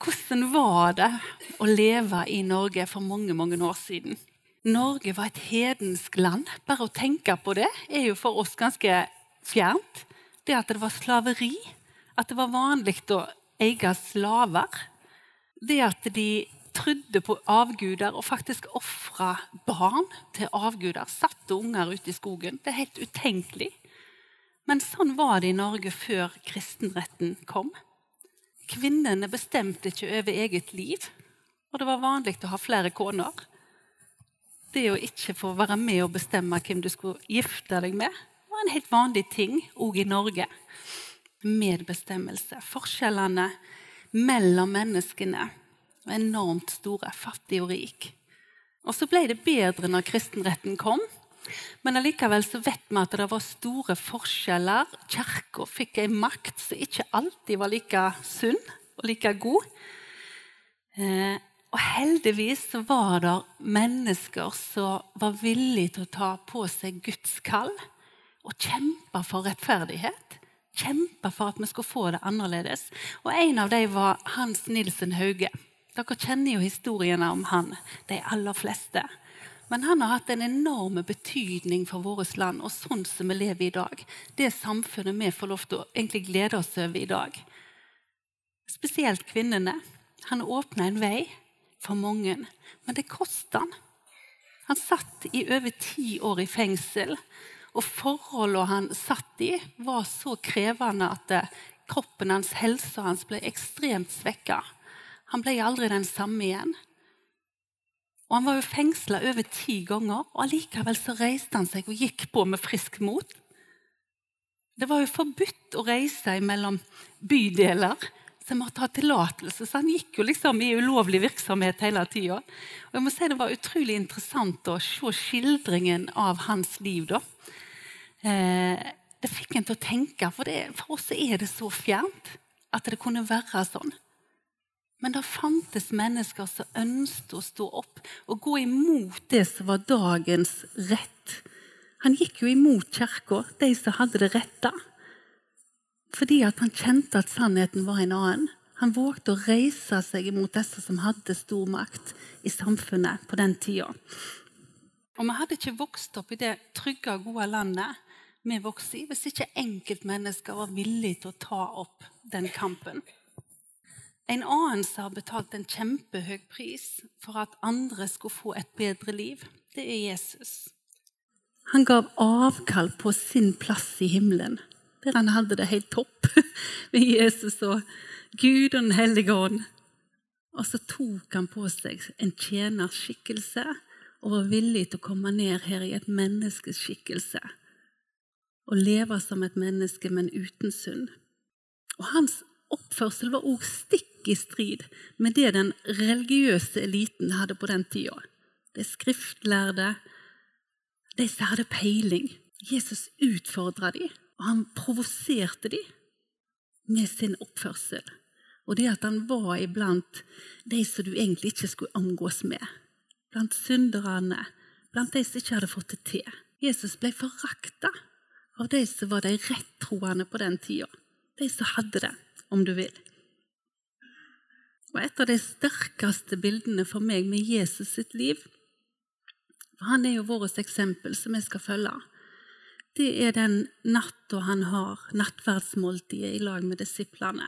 Hvordan var det å leve i Norge for mange mange år siden? Norge var et hedensk land. Bare å tenke på det er jo for oss ganske fjernt. Det at det var slaveri, at det var vanlig å eie slaver. Det at de trodde på avguder og faktisk ofra barn til avguder. Satte unger ute i skogen. Det er helt utenkelig. Men sånn var det i Norge før kristenretten kom. Kvinnene bestemte ikke over eget liv, og det var vanlig å ha flere koner. Det å ikke få være med og bestemme hvem du skulle gifte deg med, var en helt vanlig ting òg i Norge. Medbestemmelse. Forskjellene mellom menneskene var enormt store, fattig og rik. Og så ble det bedre når kristenretten kom. Men allikevel så vet vi at det var store forskjeller. Kirka fikk en makt som ikke alltid var like sunn og like god. Eh, og heldigvis så var det mennesker som var villige til å ta på seg Guds kall og kjempe for rettferdighet. Kjempe for at vi skulle få det annerledes. Og en av dem var Hans Nilsen Hauge. Dere kjenner jo historiene om han, de aller fleste. Men han har hatt en enorm betydning for vårt land og sånn som vi lever i dag. Det samfunnet vi får lov til å glede oss over i dag. Spesielt kvinnene. Han åpna en vei for mange, men det kosta han. Han satt i over ti år i fengsel, og forholdene han satt i, var så krevende at eh, kroppen hans, helsa hans ble ekstremt svekka. Han ble aldri den samme igjen. Og Han var jo fengsla over ti ganger, og allikevel så reiste han seg og gikk på med frisk mot. Det var jo forbudt å reise mellom bydeler, så jeg måtte ha tillatelse. Så han gikk jo liksom i ulovlig virksomhet hele tida. Si det var utrolig interessant å se skildringen av hans liv. da. Eh, det fikk en til å tenke, for, det, for oss er det så fjernt at det kunne være sånn. Men det fantes mennesker som ønsket å stå opp og gå imot det som var dagens rett. Han gikk jo imot kirka, de som hadde det rette. Fordi han kjente at sannheten var en annen. Han vågte å reise seg imot disse som hadde stor makt i samfunnet på den tida. Og vi hadde ikke vokst opp i det trygge og gode landet vi vokste i, hvis ikke enkeltmennesker var villige til å ta opp den kampen. En annen som har betalt en kjempehøy pris for at andre skulle få et bedre liv, det er Jesus. Han gav avkall på sin plass i himmelen, der han hadde det helt topp med Jesus og Gud og Den hellige ånd. Og så tok han på seg en tjenerskikkelse og var villig til å komme ned her i et menneskeskikkelse og leve som et menneske, men uten synd. Og hans oppførsel var også stikk i strid med det den religiøse eliten hadde på den tida. De skriftlærde, de som hadde peiling. Jesus utfordra dem, og han provoserte dem med sin oppførsel. Og det at han var iblant de som du egentlig ikke skulle omgås med. Blant synderne, blant de som ikke hadde fått det til. Jesus ble forakta av de som var de rettroende på den tida. De som hadde det om du vil. Og Et av de sterkeste bildene for meg med Jesus sitt liv for Han er jo vårt eksempel som vi skal følge. Det er den natta han har nattverdsmåltidet i lag med disiplene.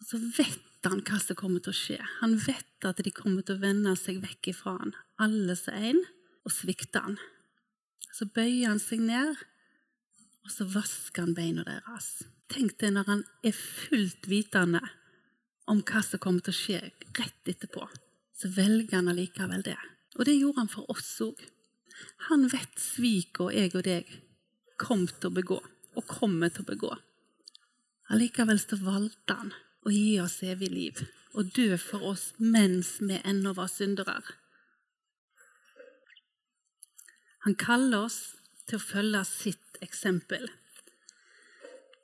Og Så vet han hva som kommer til å skje. Han vet at de kommer til å vende seg vekk ifra han, alle som en, og svikte han. Så bøyer han seg ned, og så vasker han beina deres. Tenk det når han er fullt vitende om hva som kommer til å skje rett etterpå. Så velger han allikevel det. Og det gjorde han for oss òg. Han vet svika jeg og deg kom til å begå, og kommer til å begå. Allikevel så valgte han å gi oss evig liv og dø for oss mens vi ennå var syndere. Han kaller oss til å følge sitt eksempel.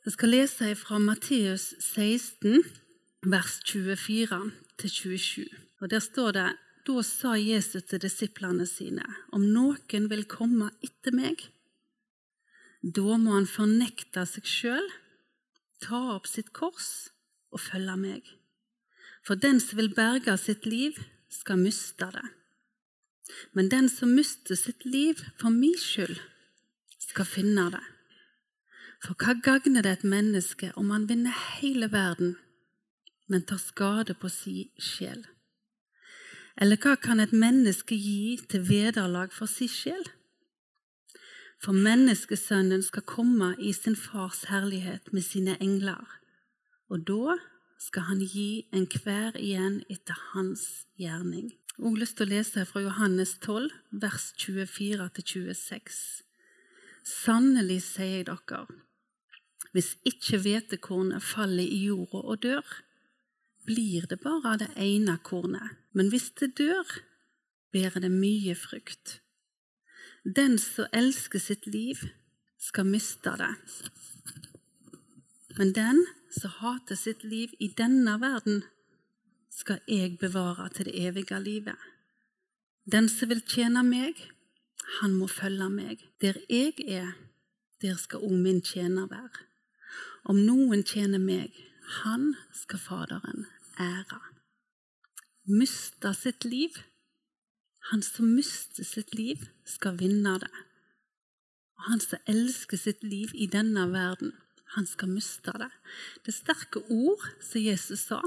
Jeg skal lese fra Matteus 16, vers 24-27. Og Der står det Da sa Jesus til disiplene sine, om noen vil komme etter meg, da må han fornekte seg sjøl, ta opp sitt kors og følge meg. For den som vil berge sitt liv, skal miste det. Men den som mister sitt liv for min skyld, skal finne det. For hva gagner det et menneske om han vinner hele verden, men tar skade på si sjel? Eller hva kan et menneske gi til vederlag for si sjel? For menneskesønnen skal komme i sin fars herlighet med sine engler, og da skal han gi enhver igjen etter hans gjerning. Jeg har lyst til å lese fra Johannes 12, vers 24-26. Sannelig sier jeg dere, hvis ikke hvetekornet faller i jorda og dør, blir det bare det ene kornet, men hvis det dør, bærer det mye frukt. Den som elsker sitt liv, skal miste det. Men den som hater sitt liv i denne verden, skal jeg bevare til det evige livet. Den som vil tjene meg, han må følge meg. Der jeg er, der skal òg min tjener være. Om noen tjener meg, han skal Faderen ære. Miste sitt liv. Han som mister sitt liv, skal vinne det. Og han som elsker sitt liv i denne verden, han skal miste det. Det er sterke ord som Jesus sa,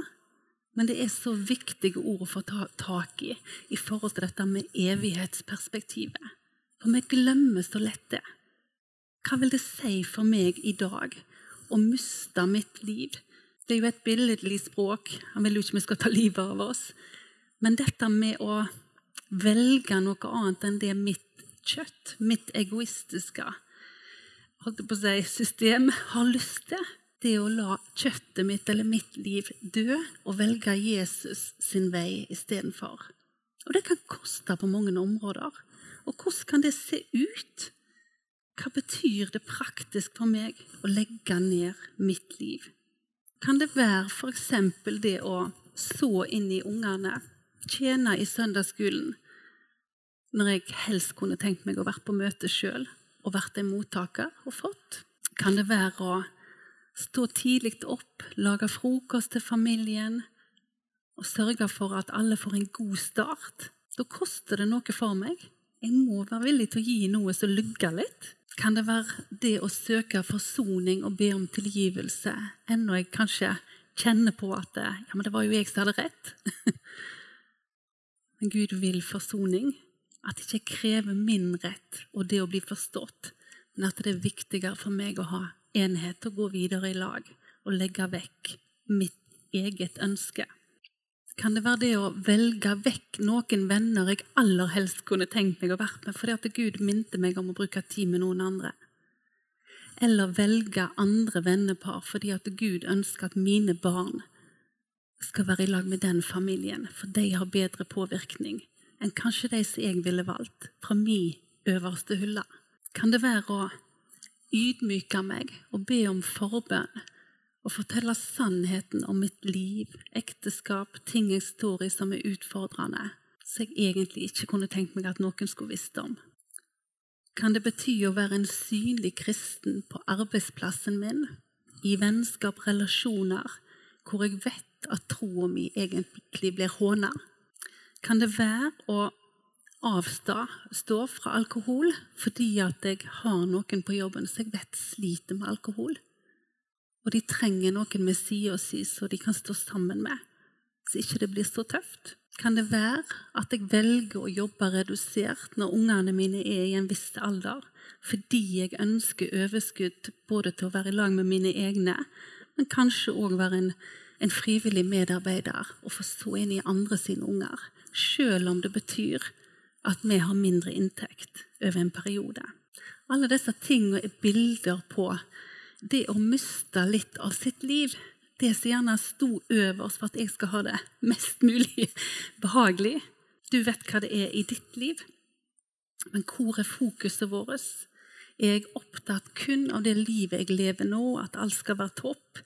men det er så viktige ord å få ta tak i i forhold til dette med evighetsperspektivet. For vi glemmer så lett det. Hva vil det si for meg i dag å miste mitt liv? Det er jo et billedlig språk. Han vil jo ikke vi skal ta livet av oss. Men dette med å velge noe annet enn det mitt kjøtt, mitt egoistiske si, system, har lyst til det å la kjøttet mitt eller mitt liv dø og velge Jesus sin vei istedenfor. Og det kan koste på mange områder. Og hvordan kan det se ut? Hva betyr det praktisk for meg å legge ned mitt liv? Kan det være f.eks. det å så inn i ungene, tjene i søndagsskolen, når jeg helst kunne tenkt meg å være på møte sjøl og vært en mottaker og fått? Kan det være å Stå tidlig opp, lage frokost til familien og sørge for at alle får en god start. Da koster det noe for meg. Jeg må være villig til å gi noe som lugger litt. Kan det være det å søke forsoning og be om tilgivelse, ennå jeg kanskje kjenner på at ja, men det var jo jeg som hadde rett? men Gud vil forsoning. At det ikke krever min rett og det å bli forstått, men at det er viktigere for meg å ha enhet og gå videre i lag og legge vekk mitt eget ønske? Kan det være det å velge vekk noen venner jeg aller helst kunne tenkt meg å være med, fordi at Gud minte meg om å bruke tid med noen andre? Eller velge andre vennepar fordi at Gud ønsker at mine barn skal være i lag med den familien, for de har bedre påvirkning enn kanskje de som jeg ville valgt fra min øverste hylle? Kan det være å ydmyke meg og be om forbønn og fortelle sannheten om mitt liv, ekteskap, ting jeg står i som er utfordrende, som jeg egentlig ikke kunne tenkt meg at noen skulle visst om. Kan det bety å være en synlig kristen på arbeidsplassen min, i vennskap, relasjoner, hvor jeg vet at troa mi egentlig blir håna? Kan det være å avstå fra alkohol fordi at jeg har noen på jobben som jeg vet sliter med alkohol. Og de trenger noen si så de kan stå sammen med, så ikke det blir så tøft. Kan det være at jeg velger å jobbe redusert når ungene mine er i en viss alder, fordi jeg ønsker overskudd både til å være i lag med mine egne, men kanskje òg være en, en, frivillig medarbeider og få så inn i andre sine unger, sjøl om det betyr at vi har mindre inntekt over en periode. Alle disse tingene er bilder på det å miste litt av sitt liv. Det som gjerne sto øverst for at jeg skal ha det mest mulig behagelig. Du vet hva det er i ditt liv. Men hvor er fokuset vårt? Er jeg opptatt kun av det livet jeg lever nå, at alt skal være topp?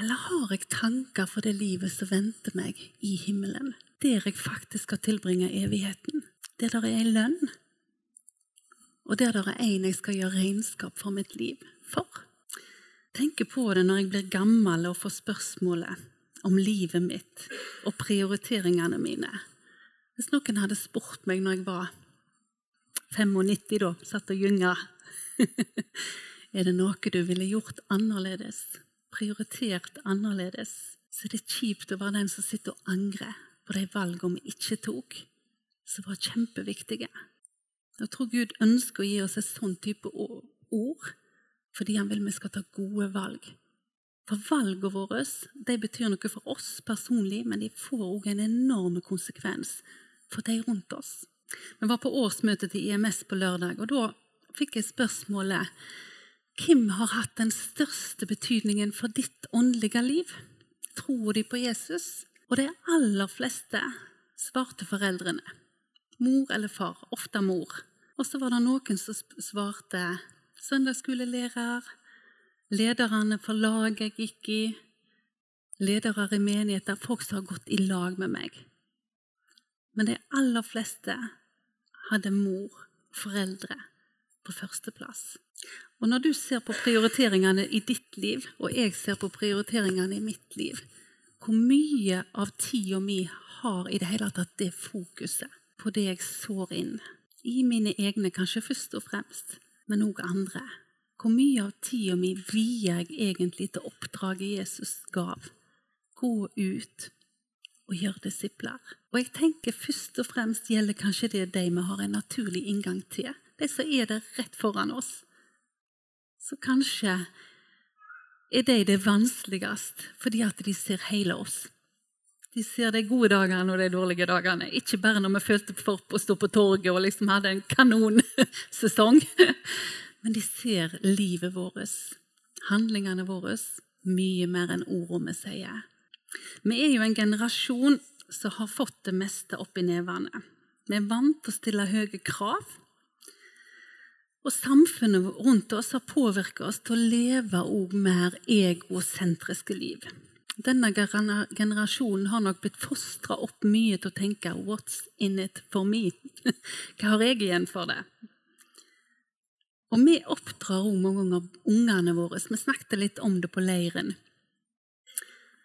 Eller har jeg tanker for det livet som venter meg i himmelen? der jeg faktisk skal tilbringe evigheten. Der der er en lønn, og der der er en jeg skal gjøre regnskap for mitt liv for. Tenker på det når jeg blir gammel og får spørsmålet om livet mitt og prioriteringene mine. Hvis noen hadde spurt meg når jeg var 95, da, satt og gynga Er det noe du ville gjort annerledes, prioritert annerledes, så det er kjipt å være den som sitter og angrer på de valgene vi ikke tok, som var kjempeviktige. Jeg tror Gud ønsker å gi oss et sånn type ord fordi han vil vi skal ta gode valg. For valgene våre de betyr noe for oss personlig, men de får òg en enorm konsekvens for de rundt oss. Vi var på årsmøtet til IMS på lørdag, og da fikk jeg spørsmålet hvem har hatt den største betydningen for ditt åndelige liv? Tror de på Jesus? Og de aller fleste svarte foreldrene. Mor eller far. Ofte mor. Og så var det noen som svarte søndagsskolelærer, lederne for laget jeg gikk i, ledere i menigheter, folk som har gått i lag med meg. Men de aller fleste hadde mor, foreldre, på førsteplass. Og når du ser på prioriteringene i ditt liv, og jeg ser på prioriteringene i mitt liv, hvor mye av tida mi har i det hele tatt det fokuset på det jeg sår inn? I mine egne, kanskje først og fremst, men òg andre. Hvor mye av tida mi vier jeg egentlig til oppdraget Jesus gav? Gå ut og gjør disipler. Og jeg tenker først og fremst gjelder kanskje det de vi har en naturlig inngang til. De som er der rett foran oss. Så kanskje er de det vanskeligst fordi at de ser hele oss. De ser de gode dagene og de dårlige dagene. Ikke bare når vi følte for å stå på torget og liksom hadde en kanonsesong. Men de ser livet vårt, handlingene våre, mye mer enn ordene vi sier. Vi er jo en generasjon som har fått det meste opp i nevene. Vi er vant til å stille høye krav. Og samfunnet rundt oss har påvirket oss til å leve mer egosentriske liv. Denne generasjonen har nok blitt fostra opp mye til å tenke 'what's in it for me'? Hva har jeg igjen for det? Og vi oppdrar også mange ganger ungene våre. Vi snakket litt om det på leiren.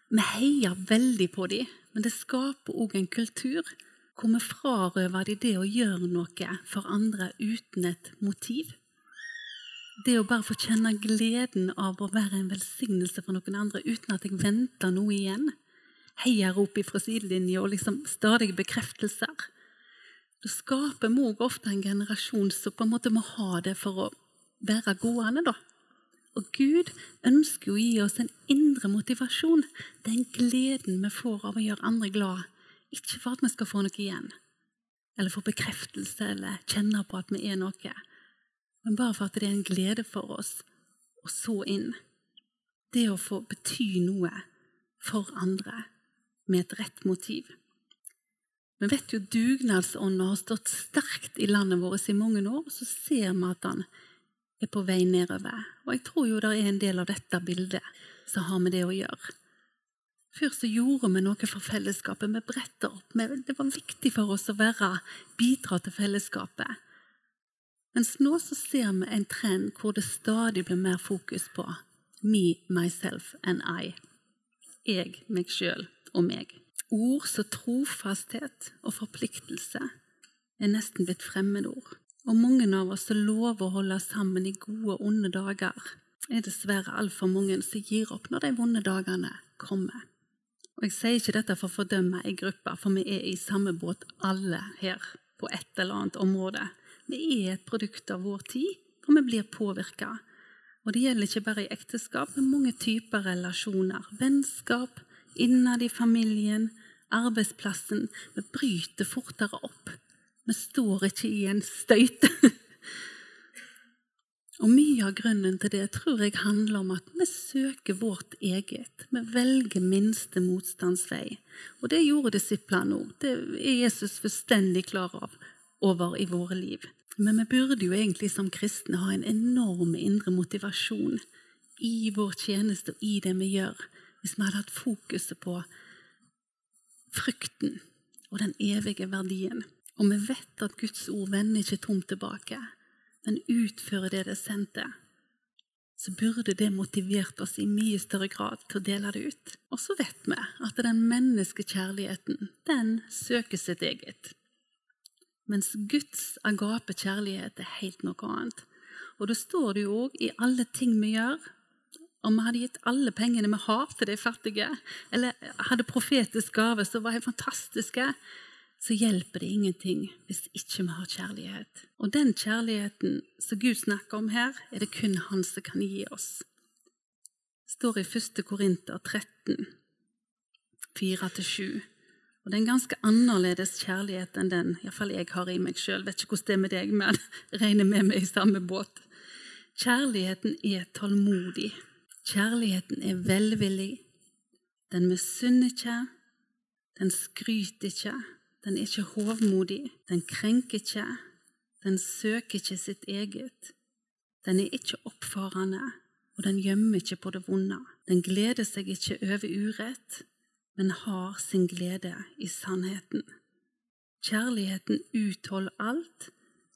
Vi heier veldig på dem, men det skaper òg en kultur hvor vi frarøver dem det å gjøre noe for andre uten et motiv. Det å bare få kjenne gleden av å være en velsignelse for noen andre uten at jeg venter noe igjen. Heiarop fra sidelinja og liksom stadige bekreftelser. Da skaper vi òg ofte en generasjon som på en måte må ha det for å være gående. da. Og Gud ønsker å gi oss en indre motivasjon. Den gleden vi får av å gjøre andre glad. Ikke for at vi skal få noe igjen, eller få bekreftelse eller kjenne på at vi er noe, men bare for at det er en glede for oss å så inn. Det å få bety noe for andre med et rett motiv. Vi vet jo dugnadsånden har stått sterkt i landet vårt i mange år, så ser vi at den er på vei nedover. Og jeg tror jo det er en del av dette bildet som har med det å gjøre. Før så gjorde vi noe for fellesskapet. Vi bretta opp. Det var viktig for oss å være, bidra til fellesskapet. Mens nå så ser vi en trend hvor det stadig blir mer fokus på me, myself and I. Jeg, meg sjøl og meg. Ord som trofasthet og forpliktelse er nesten blitt fremmedord. Og mange av oss som lover å holde sammen i gode og onde dager, er dessverre altfor mange som gir opp når de vonde dagene kommer. Og Jeg sier ikke dette for å fordømme ei gruppe, for vi er i samme båt alle her på et eller annet område. Vi er et produkt av vår tid, og vi blir påvirka. Og det gjelder ikke bare i ekteskap, men mange typer relasjoner. Vennskap, innad i familien, arbeidsplassen. Vi bryter fortere opp vi står ikke i en støyt. Og Mye av grunnen til det tror jeg handler om at vi søker vårt eget. Vi velger minste motstandsvei. Og det gjorde disiplene òg. Det er Jesus fullstendig klar over i våre liv. Men vi burde jo egentlig som kristne ha en enorm indre motivasjon i vår tjeneste og i det vi gjør, hvis vi hadde hatt fokuset på frukten og den evige verdien. Og vi vet at Guds ord vender ikke tomt tilbake, men utfører det det sendte. så burde det motivert oss i mye større grad til å dele det ut. Og så vet vi at den menneskekjærligheten, den søker sitt eget. Mens Guds agape kjærlighet er helt noe annet. Og det står det jo òg i alle ting vi gjør. Om vi hadde gitt alle pengene vi har til de fattige, eller hadde profetisk gave som var helt fantastiske, så hjelper det ingenting hvis ikke vi har kjærlighet. Og den kjærligheten som Gud snakker om her, er det kun Han som kan gi oss. Det står i 1. Korinter 13, 4-7. Og Det er en ganske annerledes kjærlighet enn den iallfall jeg har i meg sjøl. Vet ikke hvordan det er med deg, men regner med meg i samme båt. Kjærligheten er tålmodig. Kjærligheten er velvillig. Den misunner ikke. Den skryter ikke. Den er ikke hovmodig, den krenker ikke, den søker ikke sitt eget. Den er ikke oppfarende, og den gjemmer ikke på det vonde. Den gleder seg ikke over urett, men har sin glede i sannheten. Kjærligheten utholder alt,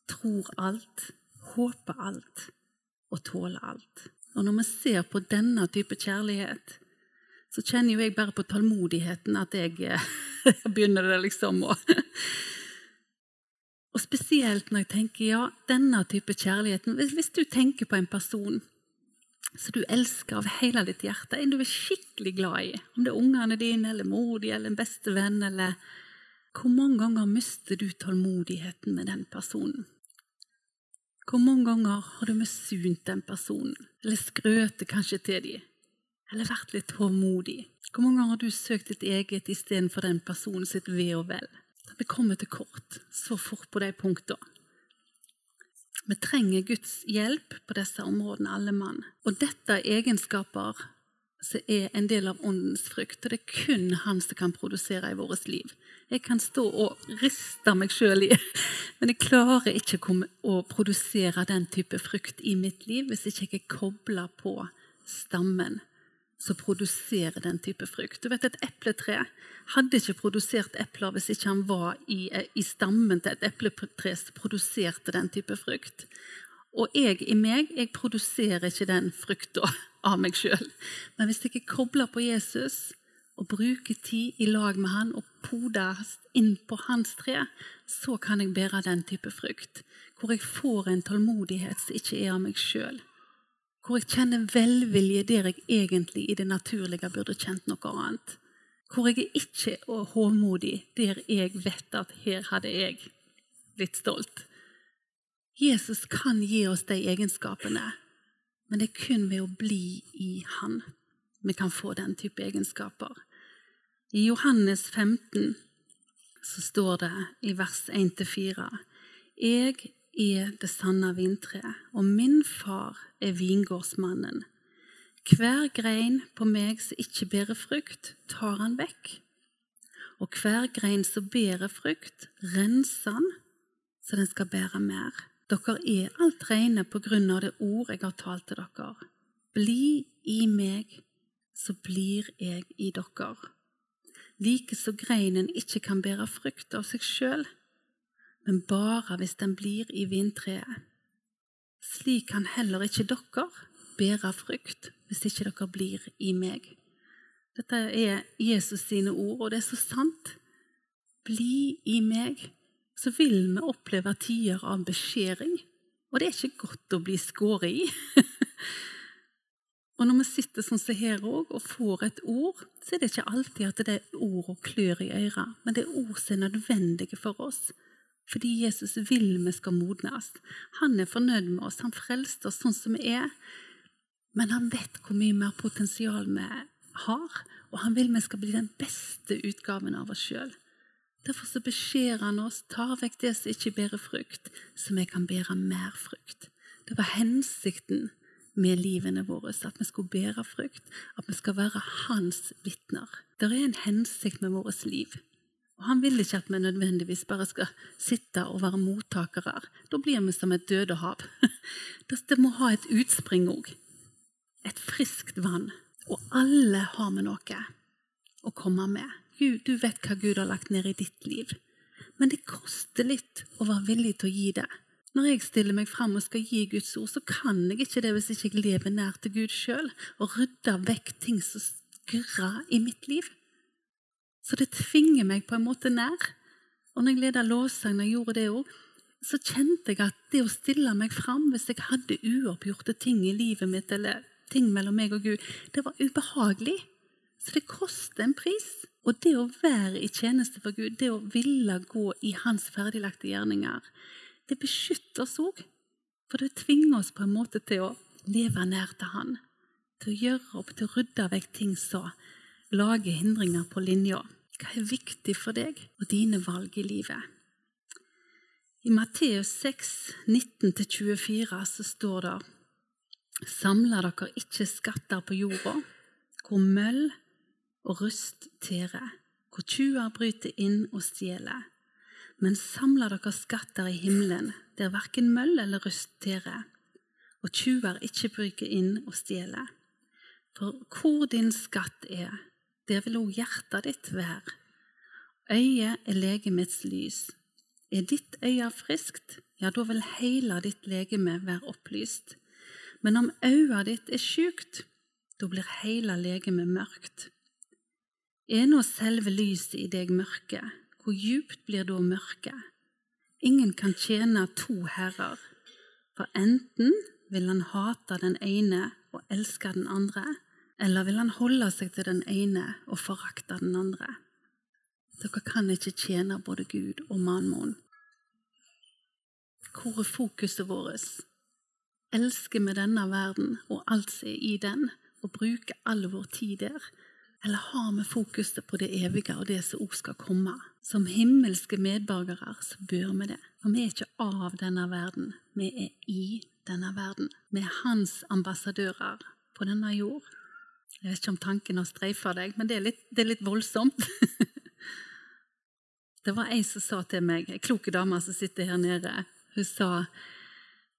tror alt, håper alt og tåler alt. Og når vi ser på denne type kjærlighet, så kjenner jo jeg bare på tålmodigheten at jeg, eh, begynner det liksom å Og spesielt når jeg tenker ja, denne type kjærligheten hvis, du tenker på en person som du elsker av hele ditt hjerte, en du er skikkelig glad i, om det er ungene dine eller mor eller en bestevenn eller Hvor mange ganger mister du tålmodigheten med den personen? Hvor mange ganger har du misunt den personen, eller skrøtet kanskje til dem? Eller vært litt tålmodig? Hvor mange ganger har du søkt ditt eget istedenfor den personen sitt ve og vel? Vi kommer til kort så fort på de punktene. Vi trenger Guds hjelp på disse områdene, alle mann. Og dette er egenskaper som er en del av åndens frukt. Og det er kun Han som kan produsere i vårt liv. Jeg kan stå og riste meg sjøl i, men jeg klarer ikke å produsere den type frukt i mitt liv hvis ikke jeg er kobla på stammen som produserer den type frukt. Du vet, Et epletre hadde ikke produsert epler hvis ikke han var i, eh, i stammen til et epletre som produserte den type frukt. Og jeg i meg, jeg produserer ikke den frukta av meg sjøl. Men hvis jeg er kobla på Jesus og bruker tid i lag med han og poder inn på hans tre, så kan jeg bære den type frukt. Hvor jeg får en tålmodighet som ikke er av meg sjøl hvor jeg kjenner velvilje der jeg egentlig i det naturlige burde kjent noe annet. Hvor jeg ikke er håmodig der jeg vet at her hadde jeg blitt stolt. Jesus kan gi oss de egenskapene, men det er kun ved å bli i Han vi kan få den type egenskaper. I Johannes 15 så står det i vers 1-4.: Jeg er det sanne vintreet, og min far er vingårdsmannen. Hver grein på meg som ikke bærer frukt, tar han vekk. Og hver grein som bærer frukt, renser han, så den skal bære mer. Dere er alt rene på grunn av det ord jeg har talt til dere. Bli i meg, så blir jeg i dere. Like så greinen ikke kan bære frukt av seg sjøl, men bare hvis den blir i vintreet. Slik kan heller ikke dere bære frukt hvis ikke dere blir i meg. Dette er Jesus sine ord, og det er så sant. Bli i meg, så vil vi oppleve tider av beskjæring. Og det er ikke godt å bli skåret i. og når vi sitter sånn som her òg og får et ord, så er det ikke alltid at det er ord og klør i øret, men det er ord som er nødvendige for oss. Fordi Jesus vil vi skal modnes. Han er fornøyd med oss. Han frelste oss sånn som vi er. Men han vet hvor mye mer potensial vi har, og han vil vi skal bli den beste utgaven av oss sjøl. Derfor så beskjærer han oss, tar vekk det som ikke bærer frukt, så vi kan bære mer frukt. Det var hensikten med livene våre, at vi skulle bære frukt, at vi skal være hans vitner. Det er en hensikt med vårt liv. Og Han vil ikke at vi nødvendigvis bare skal sitte og være mottakere. Da blir vi som et døde hav. Det må ha et utspring òg. Et friskt vann. Og alle har vi noe å komme med. Gud, du vet hva Gud har lagt ned i ditt liv. Men det koster litt å være villig til å gi det. Når jeg stiller meg fram og skal gi Guds ord, så kan jeg ikke det hvis jeg ikke lever nær til Gud sjøl og rydder vekk ting som skurrer i mitt liv. Så det tvinger meg på en måte nær. Og når jeg leda lovsang, når jeg gjorde det òg, så kjente jeg at det å stille meg fram hvis jeg hadde uoppgjorte ting i livet mitt, eller ting mellom meg og Gud, det var ubehagelig. Så det koster en pris. Og det å være i tjeneste for Gud, det å ville gå i Hans ferdiglagte gjerninger, det beskytter oss òg. For det tvinger oss på en måte til å leve nær til Han. Til å gjøre opp, til å rydde vekk ting som lager hindringer på linja. Hva er viktig for deg og dine valg i livet? I Matteus 6, 19-24 så står det Samla dere ikke skatter på jorda, hvor møll og rust tærer, hvor tjuver bryter inn og stjeler. Men samla dere skatter i himmelen, der verken møll eller rust tærer, og tjuver ikke bryter inn og stjeler. For hvor din skatt er, der vil òg hjertet ditt være. Øyet er legemets lys. Er ditt øye friskt, ja, da vil hele ditt legeme være opplyst. Men om øyet ditt er sjukt, da blir hele legemet mørkt. Er nå selve lyset i deg mørke, hvor djupt blir da mørket? Ingen kan tjene to herrer, for enten vil han hate den ene og elske den andre, eller vil han holde seg til den ene og forakte den andre? Dere kan ikke tjene både Gud og mammon. Hvor er fokuset vårt? Elsker vi denne verden og alt som er i den, og bruker all vår tid der? Eller har vi fokuset på det evige og det som òg skal komme? Som himmelske medborgere så bør vi det. For vi er ikke av denne verden, vi er i denne verden. Vi er hans ambassadører på denne jord. Jeg vet ikke om tanken har streifa deg, men det er litt, det er litt voldsomt. Det var ei som sa til meg, ei klok dame som sitter her nede, hun sa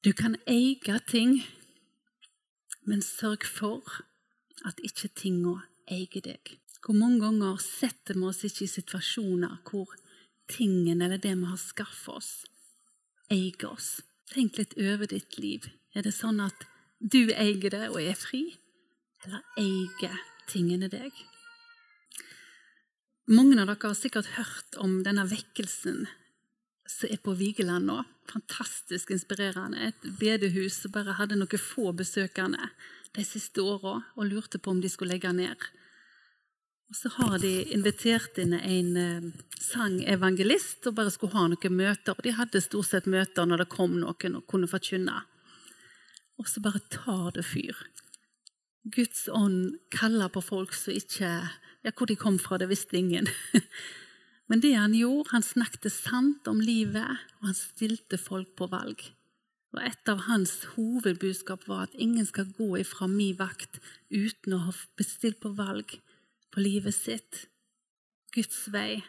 du kan eie ting, men sørg for at ikke tinga eier deg. Hvor mange ganger setter vi oss ikke i situasjoner hvor tingen eller det vi har skaffet oss, eier oss? Tenk litt over ditt liv. Er det sånn at du eier det og er fri, eller eier tingene deg? Mange av dere har sikkert hørt om denne vekkelsen som er på Vigeland nå. Fantastisk inspirerende. Et bedehus som bare hadde noen få besøkende de siste åra og lurte på om de skulle legge ned. Og Så har de invitert inn en eh, sangevangelist og bare skulle ha noen møter. Og de hadde stort sett møter når det kom noen og kunne forkynne. Og så bare tar det fyr. Guds ånd kaller på folk som ikke ja, Hvor de kom fra, det visste ingen. Men det han gjorde, han snakket sant om livet, og han stilte folk på valg. Og Et av hans hovedbudskap var at ingen skal gå ifra min vakt uten å ha bestilt på valg på livet sitt. Guds vei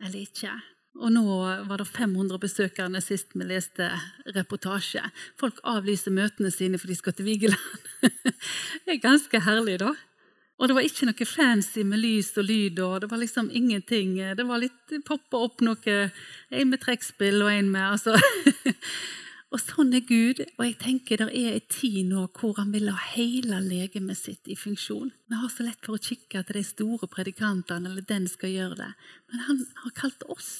eller ikke. Og nå var det 500 besøkende sist vi leste reportasje. Folk avlyser møtene sine for de skal til Vigeland. Det er ganske herlig, da. Og det var ikke noe fancy med lys og lyd, og det var liksom ingenting. Det var litt poppa opp noe, en med trekkspill og en med altså. Og sånn er Gud. Og jeg tenker det er en tid nå hvor han vil ha hele legemet sitt i funksjon. Vi har så lett for å kikke til de store predikantene, eller den skal gjøre det. Men han har kalt oss.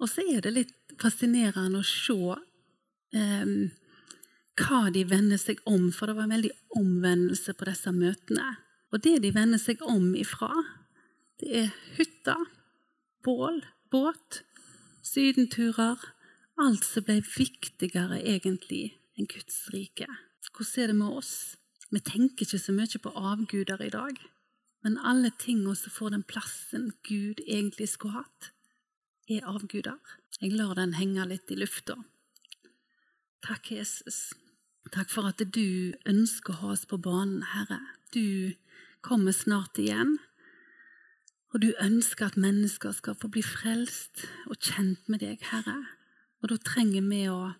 Og så er det litt fascinerende å se um, hva de vender seg om, for det var en veldig omvendelse på disse møtene. Og det de vender seg om ifra, det er hytter, bål, båt, sydenturer Alt som ble viktigere egentlig enn Guds rike. Hvordan er det med oss? Vi tenker ikke så mye på avguder i dag, men alle tingene som får den plassen Gud egentlig skulle hatt, er avguder. Jeg lar den henge litt i lufta. Takk, Jesus. Takk for at du ønsker å ha oss på banen, Herre. Du kommer snart igjen. Og du ønsker at mennesker skal få bli frelst og kjent med deg, Herre. Og da trenger vi å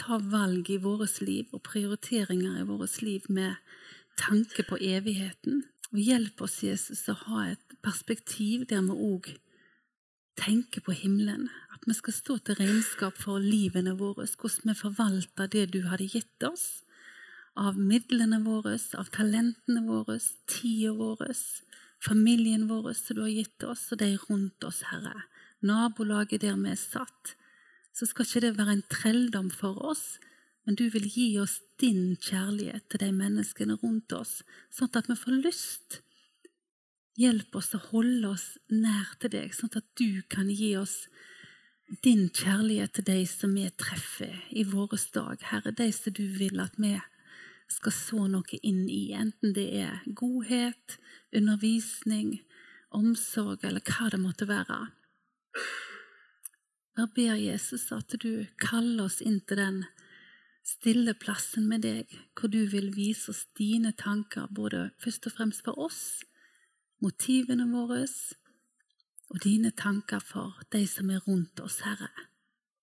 ta valg i vårt liv og prioriteringer i vårt liv med tanke på evigheten. Og hjelp oss, Jesus, å ha et perspektiv der vi òg tenker på himmelen. At vi skal stå til regnskap for livene våre, hvordan vi forvalter det du hadde gitt oss. Av midlene våre, av talentene våre, tida vår, familien vår som du har gitt oss, og de rundt oss, Herre. Nabolaget der vi er satt. Så skal ikke det være en trelldom for oss, men du vil gi oss din kjærlighet til de menneskene rundt oss, sånn at vi får lyst Hjelp oss å holde oss nær til deg, sånn at du kan gi oss din kjærlighet til de som vi treffer i våre dag. Herre, de som du vil at vi skal så noe inn i, enten det er godhet, undervisning, omsorg eller hva det måtte være. Jeg ber Jesus at du kaller oss inn til den stille plassen med deg, hvor du vil vise oss dine tanker, både først og fremst for oss, motivene våre og dine tanker for de som er rundt oss, Herre.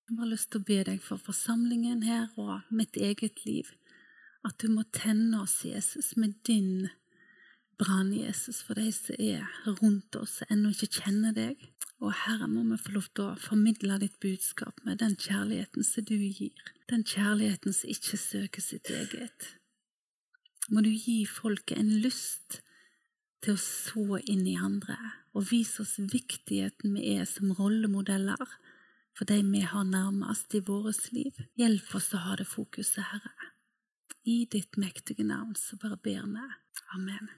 Jeg har lyst til å be deg for forsamlingen her og mitt eget liv, at du må tenne oss, Jesus, med din brann, Jesus, for de som er rundt oss og ennå ikke kjenner deg. Og Herre, må vi få lov til å formidle ditt budskap med den kjærligheten som du gir, den kjærligheten som ikke søker sitt eget. Må du gi folket en lyst til å så inn i andre og vise oss viktigheten vi er som rollemodeller for de vi har nærmest i vårt liv. Hjelp oss å ha det fokuset, Herre. I ditt mektige navn så bare ber vi. Amen.